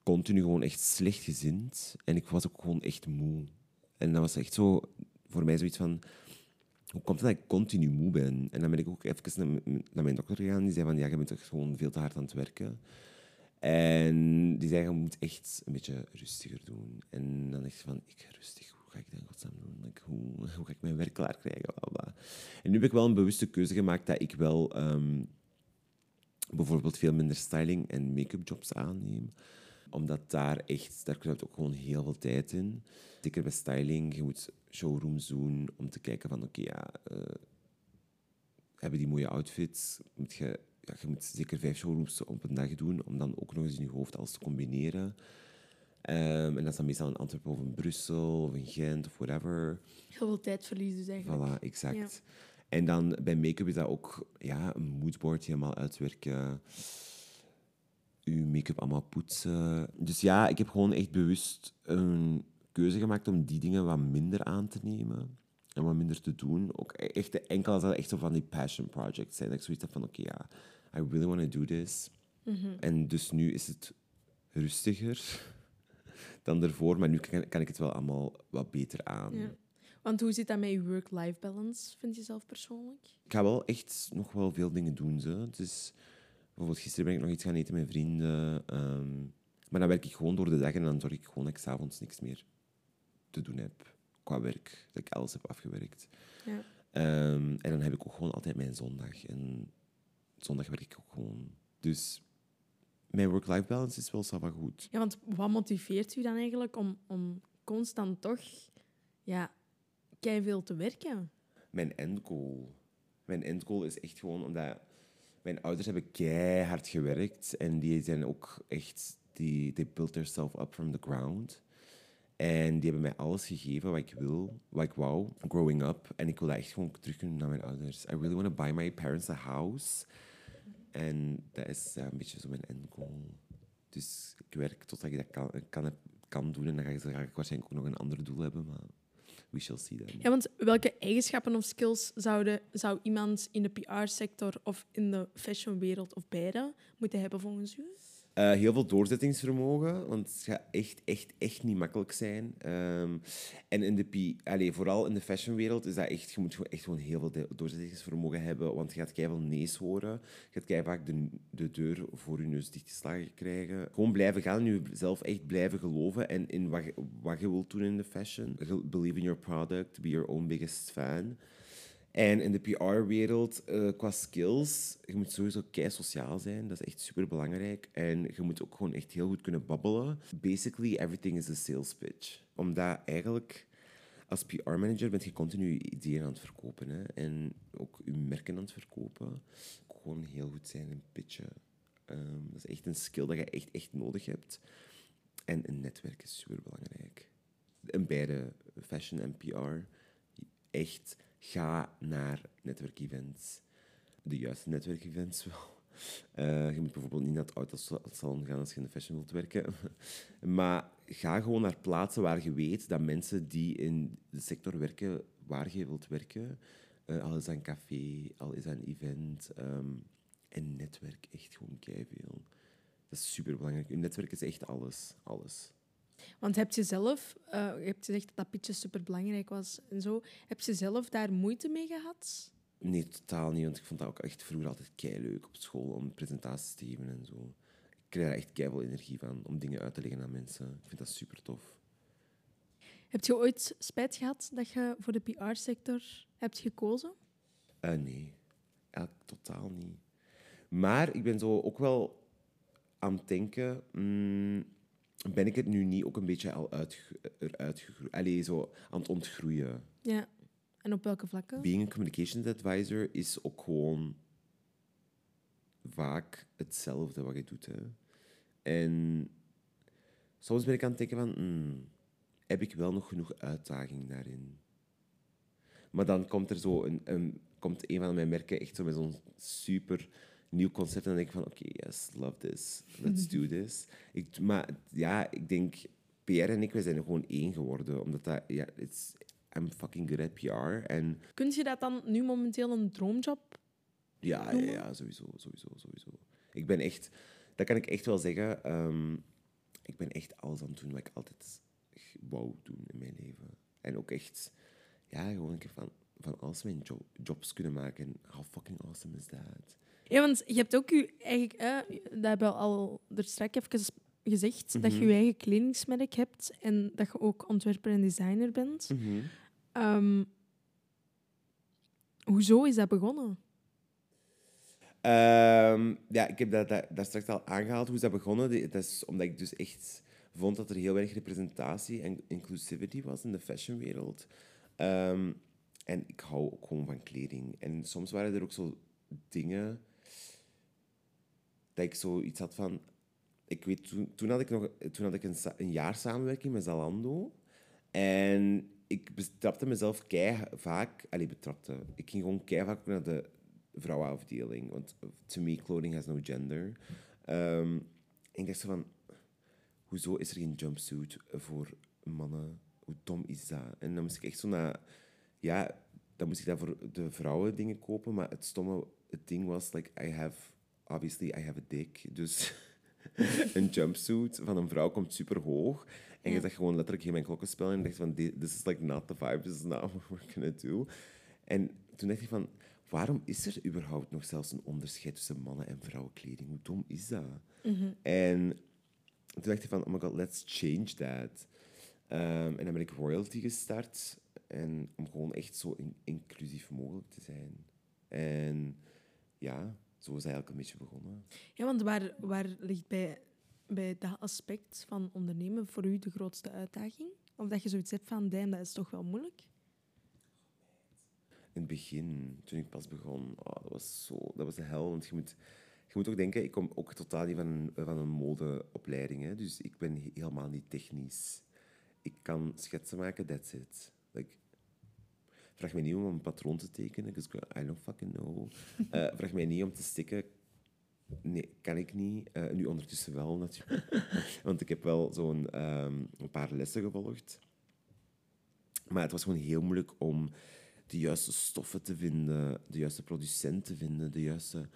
continu gewoon echt slecht gezind. En ik was ook gewoon echt moe. En dat was echt zo... Voor mij zoiets van... Hoe komt het dat ik continu moe ben? En dan ben ik ook even naar, naar mijn dokter gegaan. Die zei van, ja, je bent toch gewoon veel te hard aan het werken. En die zei, je moet echt een beetje rustiger doen. En dan dacht ik van, ik ga rustig, hoe ga ik dat godsnaam doen? Hoe, ga ik mijn werk klaar krijgen? En nu heb ik wel een bewuste keuze gemaakt dat ik wel ehm, bijvoorbeeld veel minder styling en make-up jobs aanneem. Omdat daar echt, daar kruipt ook gewoon heel veel tijd in. Zeker bij styling, je moet showrooms doen om te kijken van, oké, ja, eh, hebben die mooie outfits? Moet je, ja, je moet zeker vijf showrooms op een dag doen, om dan ook nog eens in je hoofd alles te combineren. Ehm, en dat is dan meestal in Antwerpen of in Brussel of in Gent of whatever. Heel veel tijdverlies dus eigenlijk. Voilà, exact. En dan bij make-up is dat ook ja, een moodboard helemaal uitwerken. Uw make-up allemaal poetsen. Dus ja, ik heb gewoon echt bewust een keuze gemaakt om die dingen wat minder aan te nemen. En wat minder te doen. Ook echt enkel als dat echt zo van die passion projects zijn. Dat ik zoiets heb van, oké, ja, I really want to do this. En dus nu is het rustiger dan ervoor. Maar nu kan, kan ik het wel allemaal wat beter aan. Ja. Want hoe zit dat met je work-life balance, vind je zelf persoonlijk? Ik ga wel echt nog wel veel dingen doen. Zo. Dus bijvoorbeeld gisteren ben ik nog iets gaan eten met vrienden. ehm, maar dan werk ik gewoon door de dag en dan zorg ik gewoon dat ik s'avonds niks meer te doen heb qua werk. Dat ik alles heb afgewerkt. Ja. Ehm, en dan heb ik ook gewoon altijd mijn zondag. En zondag werk ik ook gewoon. Dus mijn work-life balance is wel wel goed. Ja, want wat motiveert u dan eigenlijk om, om constant toch ja, veel te werken? mijn endgoal. Mijn endgoal is echt gewoon omdat mijn ouders hebben keihard gewerkt en die zijn ook echt die they built themselves up from the ground. En die hebben mij alles gegeven wat ik wil, wat ik wou, growing up. En ik wil dat echt gewoon terug kunnen naar mijn ouders. I really want to buy my parents a house. En dat is een beetje zo mijn endgoal. Dus ik werk totdat ik dat kan, kan, kan doen. En dan ga ik, waarschijnlijk ook nog een ander doel hebben. Maar we shall see then. Ja, want welke eigenschappen of skills zouden, zou iemand in de PR-sector of in de fashionwereld of beide moeten hebben volgens u? Uh, heel veel doorzettingsvermogen, want het gaat echt, echt, echt niet makkelijk zijn. Um, en in de P, allez, vooral in de fashionwereld is dat echt, je moet gewoon, echt gewoon heel veel doorzettingsvermogen hebben, want je gaat veel nee's horen. Je gaat vaak de, de deur voor je neus dichtgeslagen krijgen. Gewoon blijven gaan en jezelf echt blijven geloven en in wat, wat je wilt doen in de fashion. Believe in your product, be your own biggest fan. En in de PR-wereld, uh, qua skills, je moet sowieso kei sociaal zijn. Dat is echt super belangrijk. En je moet ook gewoon echt heel goed kunnen babbelen. Basically, everything is a sales pitch. Omdat eigenlijk als PR-manager bent je continu ideeën aan het verkopen. Hè? En ook je merken aan het verkopen. Gewoon heel goed zijn in pitchen. Um, dat is echt een skill dat je echt, echt nodig hebt. En een netwerk is super belangrijk. In beide fashion en PR. Echt ga naar netwerkevents. De juiste netwerkevents wel. Uh, je moet bijvoorbeeld niet naar het autosalon gaan als je in de fashion wilt werken. maar ga gewoon naar plaatsen waar je weet dat mensen die in de sector werken, waar je wilt werken, uh, al is dat een café, al is dat een event, um, en netwerk echt gewoon veel. Dat is super belangrijk. Je netwerk is echt alles. alles. Want heb je zelf, uh, je hebt gezegd dat dat pitje super belangrijk was en zo, heb je zelf daar moeite mee gehad? Nee, totaal niet. Want ik vond dat ook echt vroeger altijd kei leuk op school om presentaties te geven en zo. Ik krijg daar echt kei veel energie van om dingen uit te leggen aan mensen. Ik vind dat super tof. Heb je ooit spijt gehad dat je voor de PR-sector hebt gekozen? Uh, nee, eigenlijk totaal niet. Maar ik ben zo ook wel aan het denken. Mm, ben ik het nu niet ook een beetje al eruit gegroeid? Allee, zo aan het ontgroeien. Ja. En op welke vlakken? Being a communications advisor is ook gewoon vaak hetzelfde wat je doet. Hè. En soms ben ik aan het denken van... Hmm, heb ik wel nog genoeg uitdaging daarin? Maar dan komt er zo een, een, komt een van mijn merken echt zo met zo'n super nieuw concept. En dan denk ik van, oké, yes, love this. Let's do this. Ik, maar ja, ik denk, Pierre en ik, we zijn gewoon één geworden. Omdat dat, ja, it's, I'm fucking good at PR. En, Kun je dat dan nu momenteel een droomjob ja, ja, ja, sowieso, sowieso, sowieso. Ik ben echt, dat kan ik echt wel zeggen. Um, ik ben echt alles aan het doen wat ik altijd wou doen in mijn leven. En ook echt, ja, gewoon een keer van, van alles mijn jobs kunnen maken. How fucking awesome is that? Ja, want je hebt ook je eigen... Eh, dat hebben we al er straks even gezegd, dat je Mhm. je eigen kledingsmerk hebt en dat je ook ontwerper en designer bent. Mhm. Ehm, hoezo is dat begonnen? Ehm, ja, ik heb dat, dat, dat straks al aangehaald. Hoe is dat begonnen? Dat is omdat ik dus echt vond dat er heel weinig representatie en inclusivity was in de fashionwereld. Ehm, en ik hou ook gewoon van kleding. En soms waren er ook zo dingen dat ik zoiets had van... Ik weet, toen, toen had ik nog toen had ik een, een jaar samenwerking met Zalando. En ik betrapte mezelf kei vaak... Allee, betrapte. Ik ging gewoon kei vaak naar de vrouwenafdeling. Want to me, clothing has no gender. Ehm, en ik dacht zo van... Hoezo is er geen jumpsuit voor mannen? Hoe dom is dat? En dan moest ik echt zo naar... Ja, dan moest ik dat voor de vrouwen dingen kopen. Maar het stomme het ding was, like, I have... Obviously, I have a dick. Dus een jumpsuit van een vrouw komt super hoog. En je zegt gewoon letterlijk in mijn klokkenspel. En je dacht van, "Thi- this is like not the vibe. This is not what we're gonna do. En toen dacht ik van, waarom is er überhaupt nog zelfs een onderscheid tussen mannen- en vrouwenkleding? Hoe dom is dat? En toen dacht ik van, oh my god, let's change that. Ehm, en dan ben ik royalty gestart. En om gewoon echt zo in- inclusief mogelijk te zijn. En ja, zo is eigenlijk een beetje begonnen. Ja, want waar, waar ligt bij, bij dat aspect van ondernemen voor u de grootste uitdaging? Of dat je zoiets hebt van, damn, dat is toch wel moeilijk? In het begin, toen ik pas begon, oh, dat was zo, dat was de hel. Want je moet, je moet ook denken, ik kom ook totaal niet van een, van een modeopleiding. Hè, dus ik ben he- helemaal niet technisch. Ik kan schetsen maken, that's it. Vraag mij niet om een patroon te tekenen, because I don't fucking know. Eh, vraag mij niet om te stikken. Nee, kan ik niet. Eh, nu ondertussen wel, natuurlijk. Want ik heb wel zo'n ehm, paar lessen gevolgd. Maar het was gewoon heel moeilijk om de juiste stoffen te vinden, de juiste producent te vinden, de juiste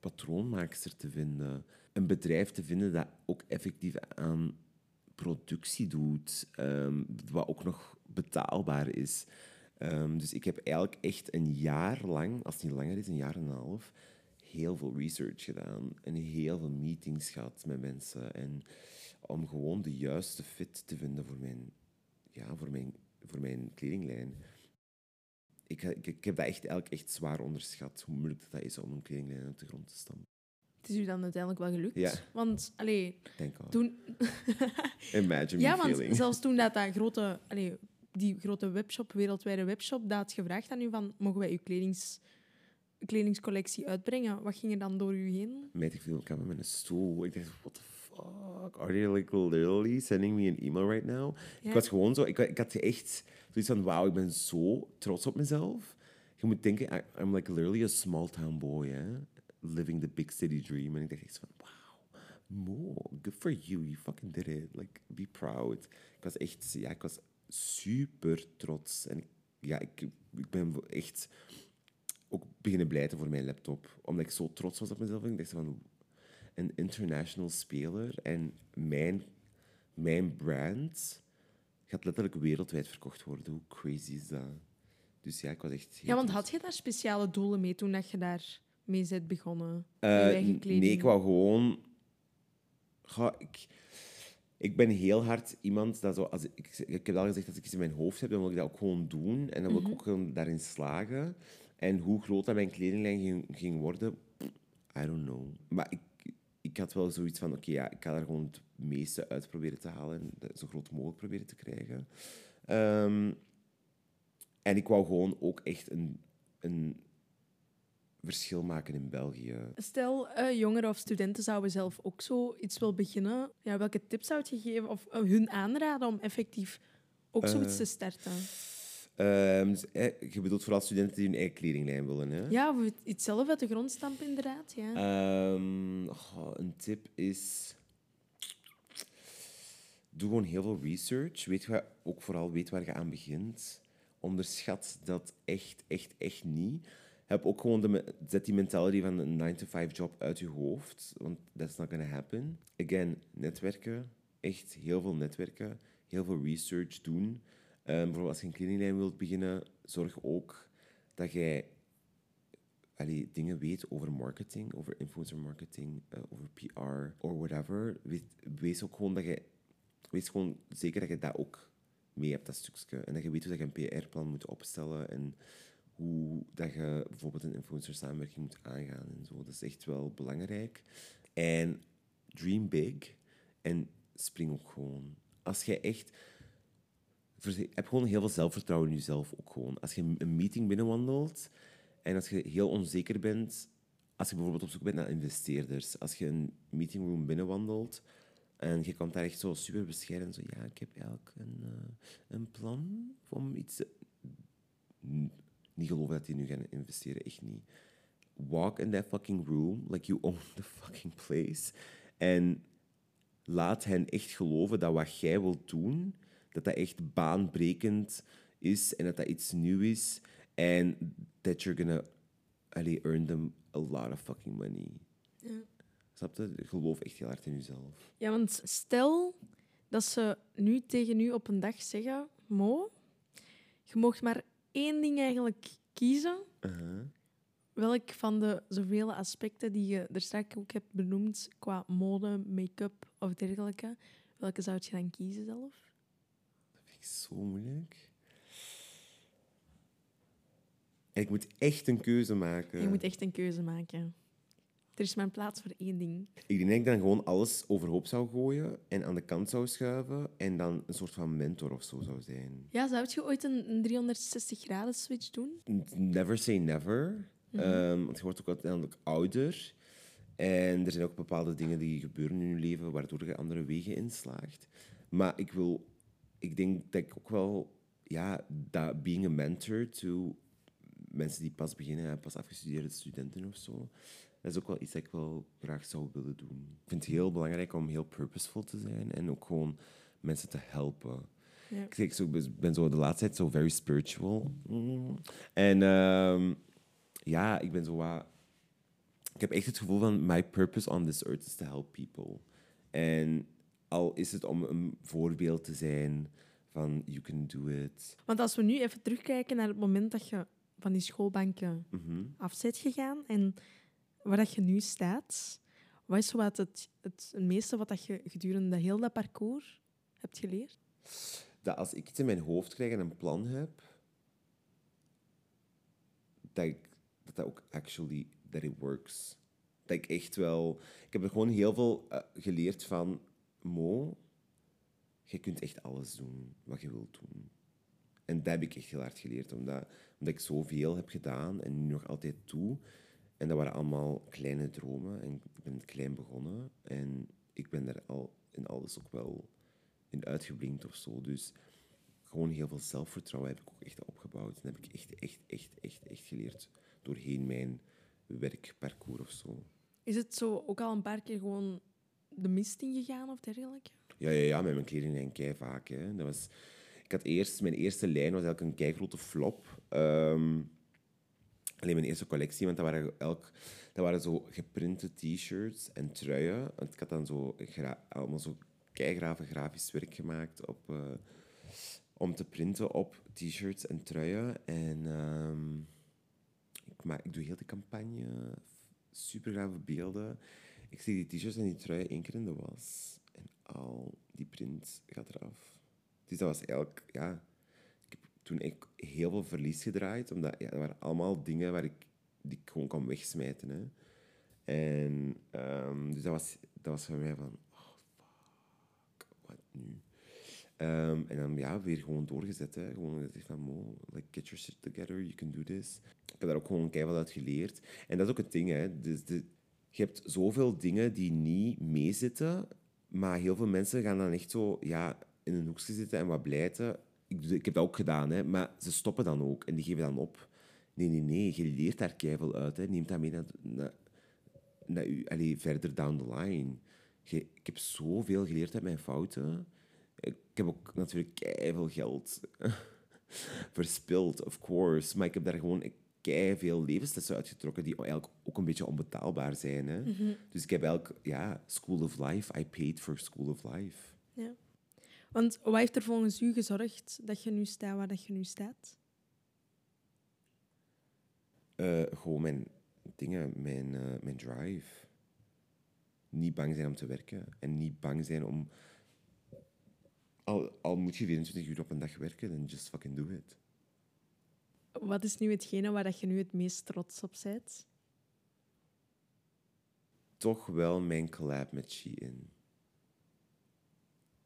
patroonmaakster te vinden. Een bedrijf te vinden dat ook effectief aan productie doet, ehm, wat ook nog betaalbaar is. Ehm, dus ik heb eigenlijk echt een jaar lang, als het niet langer is, een jaar en een half, heel veel research gedaan en heel veel meetings gehad met mensen. En om gewoon de juiste fit te vinden voor mijn, ja, voor mijn, voor mijn kledinglijn. Ik, ik, ik heb dat echt, eigenlijk echt zwaar onderschat, hoe moeilijk dat is om een kledinglijn uit de grond te stampen. Het is u dan uiteindelijk wel gelukt. Ja. Want, allee, Denk al. toen... Imagine ja, want feeling. zelfs toen dat, dat grote, allee, die grote webshop, wereldwijde webshop, dat had gevraagd aan u van, mogen wij uw kledings, kledingcollectie uitbrengen? Wat ging er dan door u heen? Meid, ik viel elkaar met mijn stoel. Ik dacht, what the fuck? Are they like literally sending me an email right now? Ja. Ik was gewoon zo... Ik, ik had echt zoiets van, wauw, ik ben zo trots op mezelf. Je moet denken, I- I'm like literally a small town boy, hè? Living the big city dream. En ik dacht echt van, wauw, Mo, good for you. You fucking did it. Like, be proud. Ik was echt... Ja, ik was super trots. En ja, ik, ik ben echt ook beginnen blijten voor mijn laptop. Omdat ik zo trots was op mezelf. Ik dacht van, een international speler en mijn, mijn brand gaat letterlijk wereldwijd verkocht worden. Hoe crazy is dat? Dus ja, ik was echt... Ja, want had je daar speciale doelen mee toen dat je daar mee bent begonnen? Eh? Nee, ik wou gewoon... Goh, ik, ik ben heel hard iemand dat zo... Als ik, ik heb al gezegd, als ik iets in mijn hoofd heb, dan wil ik dat ook gewoon doen. En dan wil Mhm. ik ook gewoon daarin slagen. En hoe groot dat mijn kledinglijn ging, ging worden, I don't know. Maar ik, ik had wel zoiets van, oké, ja, ik ga er gewoon het meeste uit proberen te halen. En zo groot mogelijk proberen te krijgen. Ehm, en ik wou gewoon ook echt een, een verschil maken in België. Stel, eh, jongeren of studenten zouden zelf ook zo iets willen beginnen. Ja, welke tips zou je geven of eh, hun aanraden om effectief ook zoiets Eh, te starten? Ehm, dus, eh, je bedoelt vooral studenten die hun eigen kledinglijn willen, hè? Ja, of iets zelf uit de grond stampen, inderdaad. Ja. Ehm, een tip is... Doe gewoon heel veel research. Weet waar, ook vooral weet waar je aan begint. Onderschat dat echt, echt, echt niet. Heb ook gewoon de, zet die mentality van een 9-to-5 job uit je hoofd. Want that's not gonna happen. Again, netwerken. Echt heel veel netwerken. Heel veel research doen. Ehm, bijvoorbeeld als je een kledinglijn wilt beginnen, zorg ook dat jij allee, dingen weet over marketing, over influencer marketing, eh, over PR or whatever. Wees ook gewoon dat je, wees gewoon zeker dat je dat ook mee hebt, dat stukje. En dat je weet hoe je een PR-plan moet opstellen en hoe dat je bijvoorbeeld een influencer samenwerking moet aangaan en zo. Dat is echt wel belangrijk. En dream big en spring ook gewoon. Als je echt heb gewoon heel veel zelfvertrouwen in jezelf ook gewoon. Als je een meeting binnenwandelt en als je heel onzeker bent, als je bijvoorbeeld op zoek bent naar investeerders, als je een meetingroom binnenwandelt en je komt daar echt zo super bescheiden, zo ja, ik heb eigenlijk een, eh, een plan om iets. Niet geloven dat die nu gaan investeren, echt niet. Walk in that fucking room like you own the fucking place. En laat hen echt geloven dat wat jij wilt doen, dat dat echt baanbrekend is en dat dat iets nieuw is. En that you're gonna allee, earn them a lot of fucking money. Ja. Snap je? Geloof echt heel hard in jezelf. ja, want stel dat ze nu tegen u op een dag zeggen... Mo, je mag maar één ding eigenlijk kiezen. Uh-huh. Welk van de zoveel aspecten die je er straks ook hebt benoemd, qua mode, make-up of dergelijke, welke zou je dan kiezen zelf? Dat vind ik zo moeilijk. Ik moet echt een keuze maken. Je moet echt een keuze maken. Er is maar plaats voor één ding. Ik denk dat ik dan gewoon alles overhoop zou gooien en aan de kant zou schuiven en dan een soort van mentor of zo zou zijn. Ja, zou je ooit een, een 360 graden switch doen? Never say never. Ehm, want je wordt ook uiteindelijk ouder. En er zijn ook bepaalde dingen die gebeuren in je leven waardoor je andere wegen inslaagt. Maar ik wil... Ik denk dat ik ook wel... Ja, dat being a mentor to mensen die pas beginnen, en pas afgestudeerde studenten of zo, dat is ook wel iets dat ik wel graag zou willen doen. Ik vind het heel belangrijk om heel purposeful te zijn en ook gewoon mensen te helpen. Ja. Ik, zeg zo, ik ben zo de laatste tijd zo very spiritual. Mm. En ehm, ja, ik ben zo wat... Ik heb echt het gevoel van my purpose on this earth is to help people. En al is het om een voorbeeld te zijn van you can do it. Want als we nu even terugkijken naar het moment dat je van die schoolbanken Mhm. af bent gegaan en waar dat je nu staat, wat is wat het, het, het meeste wat dat je gedurende heel dat parcours hebt geleerd? dat als ik iets in mijn hoofd krijg en een plan heb, dat, dat ook actually, that it works. Dat ik echt wel... Ik heb er gewoon heel veel eh, geleerd van, Mo, je kunt echt alles doen wat je wilt doen. En dat heb ik echt heel hard geleerd, omdat, omdat ik zoveel heb gedaan en nu nog altijd doe. En dat waren allemaal kleine dromen. En ik ben klein begonnen. En ik ben daar al in alles ook wel in uitgeblinkt of zo. Dus gewoon heel veel zelfvertrouwen heb ik ook echt opgebouwd. En heb ik echt, echt, echt, echt, echt geleerd doorheen mijn werkparcours of zo. Is het zo ook al een paar keer gewoon de mist ingegaan of dergelijke? Ja, ja, ja, met mijn kledinglijn kei vaak. Hè. Dat was, ik had eerst, mijn eerste lijn was eigenlijk een keigrote flop. Ehm, alleen mijn eerste collectie, want dat waren, elk, dat waren zo geprinte t-shirts en truien. Want ik had dan zo allemaal zo keigrave grafisch werk gemaakt op, eh, om te printen op t-shirts en truien. En ehm, ik, ik doe heel die campagne, super grave beelden. Ik zie die t-shirts en die truien één keer in de was. En al die print gaat eraf. Dus dat was eigenlijk, ja... Ik toen echt heel veel verlies gedraaid. Omdat ja, dat waren allemaal dingen waar ik, die ik gewoon kon wegsmijten. Hè. En ehm, dus dat was, dat was voor mij van... Oh, fuck. Wat nu? Ehm, en dan ja, weer gewoon doorgezet. Hè. Gewoon gezegd van, Mo, like, get your shit together, you can do this. Ik heb daar ook gewoon keihard uit geleerd. En dat is ook het ding, hè. Dus je hebt zoveel dingen die niet meezitten, maar heel veel mensen gaan dan echt zo ja, in een hoekje zitten en wat blijten. Ik, doe- ik heb dat ook gedaan, hè, maar ze stoppen dan ook en die geven dan op. Nee, nee, nee, je leert daar keihard uit. Hè. Neem dat mee naar, naar, naar u, allee, verder down the line. Je- ik heb zoveel geleerd uit mijn fouten. Ik heb ook natuurlijk veel geld verspild, of course. Maar ik heb daar gewoon veel levenslessen uitgetrokken die eigenlijk ook een beetje onbetaalbaar zijn. Hè? Dus ik heb eigenlijk, ja, School of Life. I paid for School of Life. Ja. Want wat heeft er volgens u gezorgd dat je nu staat waar dat je nu staat? Eh, gewoon mijn dingen, mijn, eh, mijn drive. Niet bang zijn om te werken. En niet bang zijn om... Al, al moet je 24 uur op een dag werken, dan just fucking do it. Wat is nu hetgene waar dat je nu het meest trots op bent? toch wel mijn collab met Shein.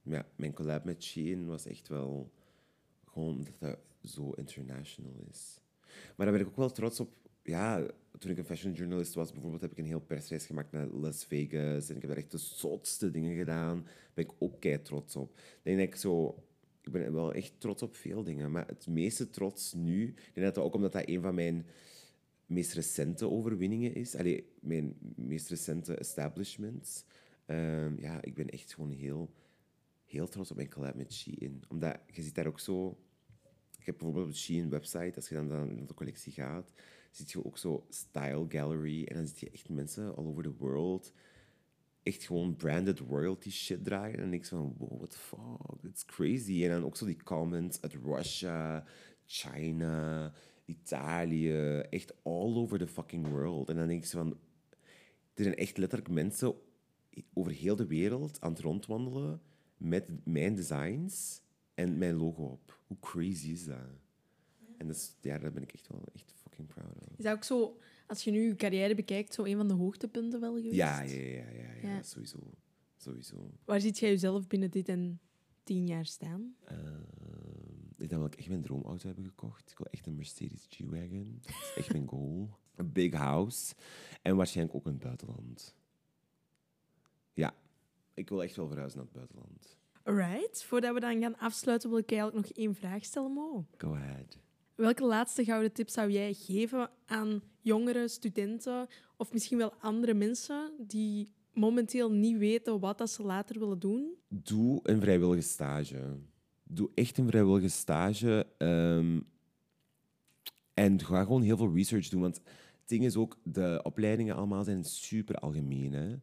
Ja, mijn collab met Shein was echt wel gewoon omdat dat zo international is. Maar daar ben ik ook wel trots op. Ja, toen ik een fashion journalist was, bijvoorbeeld, heb ik een heel persreis gemaakt naar Las Vegas. En ik heb daar echt de zotste dingen gedaan. Daar ben ik ook kei trots op. Ik denk ik zo... Ik ben wel echt trots op veel dingen. Maar het meeste trots nu... Ik denk dat dat ook omdat dat een van mijn meest recente overwinningen is. Allee, mijn meest recente establishments. Ehm, ja, ik ben echt gewoon heel, heel trots op mijn collab met Shein. Omdat je ziet daar ook zo... Ik heb bijvoorbeeld op de Shein website, als je dan, naar de collectie gaat, zie je ook zo style gallery. En dan zie je echt mensen all over the world echt gewoon branded royalty shit dragen. En dan denk ik van, wow, what the fuck, it's crazy. En dan ook zo die comments uit Russia, China, Italië, echt all over the fucking world. En dan denk ik van, er zijn echt letterlijk mensen over heel de wereld aan het rondwandelen met mijn designs en mijn logo op. Hoe crazy is dat? En dat is, ja, daar ben ik echt wel echt fucking proud of. Is dat ook zo, als je nu je carrière bekijkt, zo een van de hoogtepunten wel geweest? Ja, ja, ja, ja, ja, Ja. sowieso. Sowieso. Waar ziet jij jezelf binnen dit en tien jaar staan? Ehm, ik denk wel dat ik echt mijn droomauto heb gekocht. Ik wil echt een Mercedes G-Wagon. Dat is echt mijn goal. Een big house. En waarschijnlijk ook in het buitenland. Ik wil echt wel verhuizen naar het buitenland. Alright, voordat we dan gaan afsluiten, wil ik eigenlijk nog één vraag stellen, Mo. Go ahead. Welke laatste gouden tip zou jij geven aan jongere studenten of misschien wel andere mensen die momenteel niet weten wat dat ze later willen doen? Doe een vrijwillige stage. doe echt een vrijwillige stage. ehm, en ga gewoon heel veel research doen. Want het ding is ook, de opleidingen allemaal zijn super algemeen. Hè.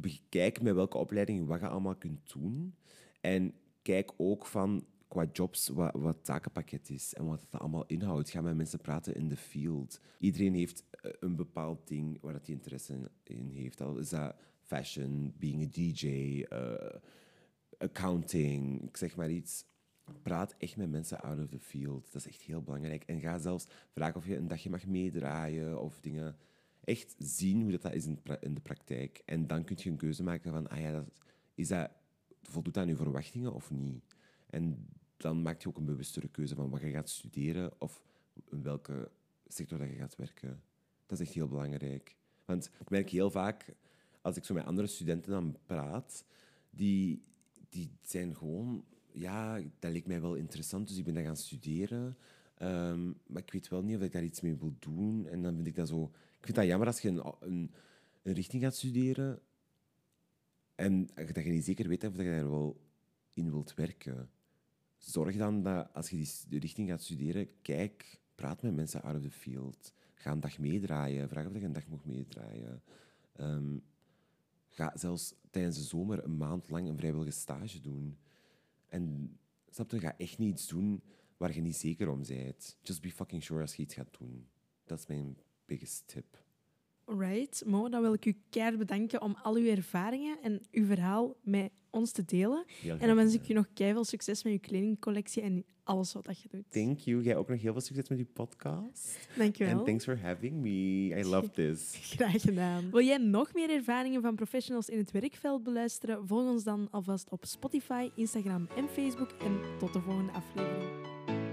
Bekijk met welke opleiding wat je allemaal kunt doen. En kijk ook van qua jobs wat, wat het takenpakket is en wat het allemaal inhoudt. Ga met mensen praten in de field. Iedereen heeft eh, een bepaald ding waar hij interesse in, in heeft. Al is dat fashion, being a DJ, eh, accounting, ik zeg maar iets. Praat echt met mensen out of the field. Dat is echt heel belangrijk. En ga zelfs vragen of je een dagje mag meedraaien of dingen. Echt zien hoe dat, dat is in, in de praktijk. En dan kun je een keuze maken van, ah ja, dat, is dat, voldoet dat aan je verwachtingen of niet? En dan maak je ook een bewustere keuze van wat je gaat studeren of in welke sector dat je gaat werken. Dat is echt heel belangrijk. Want ik merk heel vaak, als ik zo met andere studenten dan praat, die, die zijn gewoon... Ja, dat leek mij wel interessant, dus ik ben dat gaan studeren. Ehm, maar ik weet wel niet of ik daar iets mee wil doen. En dan vind ik dat zo... Vind dat jammer als je een, een, richting gaat studeren en dat je niet zeker weet of je daar wel in wilt werken. Zorg dan dat als je die richting gaat studeren, kijk, praat met mensen out of the field. Ga een dag meedraaien. Vraag of je een dag mag meedraaien. Ehm, ga zelfs tijdens de zomer een maand lang een vrijwillige stage doen. En snap je, ga echt niet iets doen waar je niet zeker om bent. Just be fucking sure als je iets gaat doen. Dat is mijn biggest tip. Alright, Mo, dan wil ik u keihard bedanken om al uw ervaringen en uw verhaal met ons te delen. Heel En dan wens ik je nog keihard succes met je kledingcollectie en alles wat je doet. Thank you. Jij ook nog heel veel succes met je podcast. Dankjewel. And thanks for having me. I love this. Graag gedaan. Wil jij nog meer ervaringen van professionals in het werkveld beluisteren? Volg ons dan alvast op Spotify, Instagram en Facebook. En tot de volgende aflevering.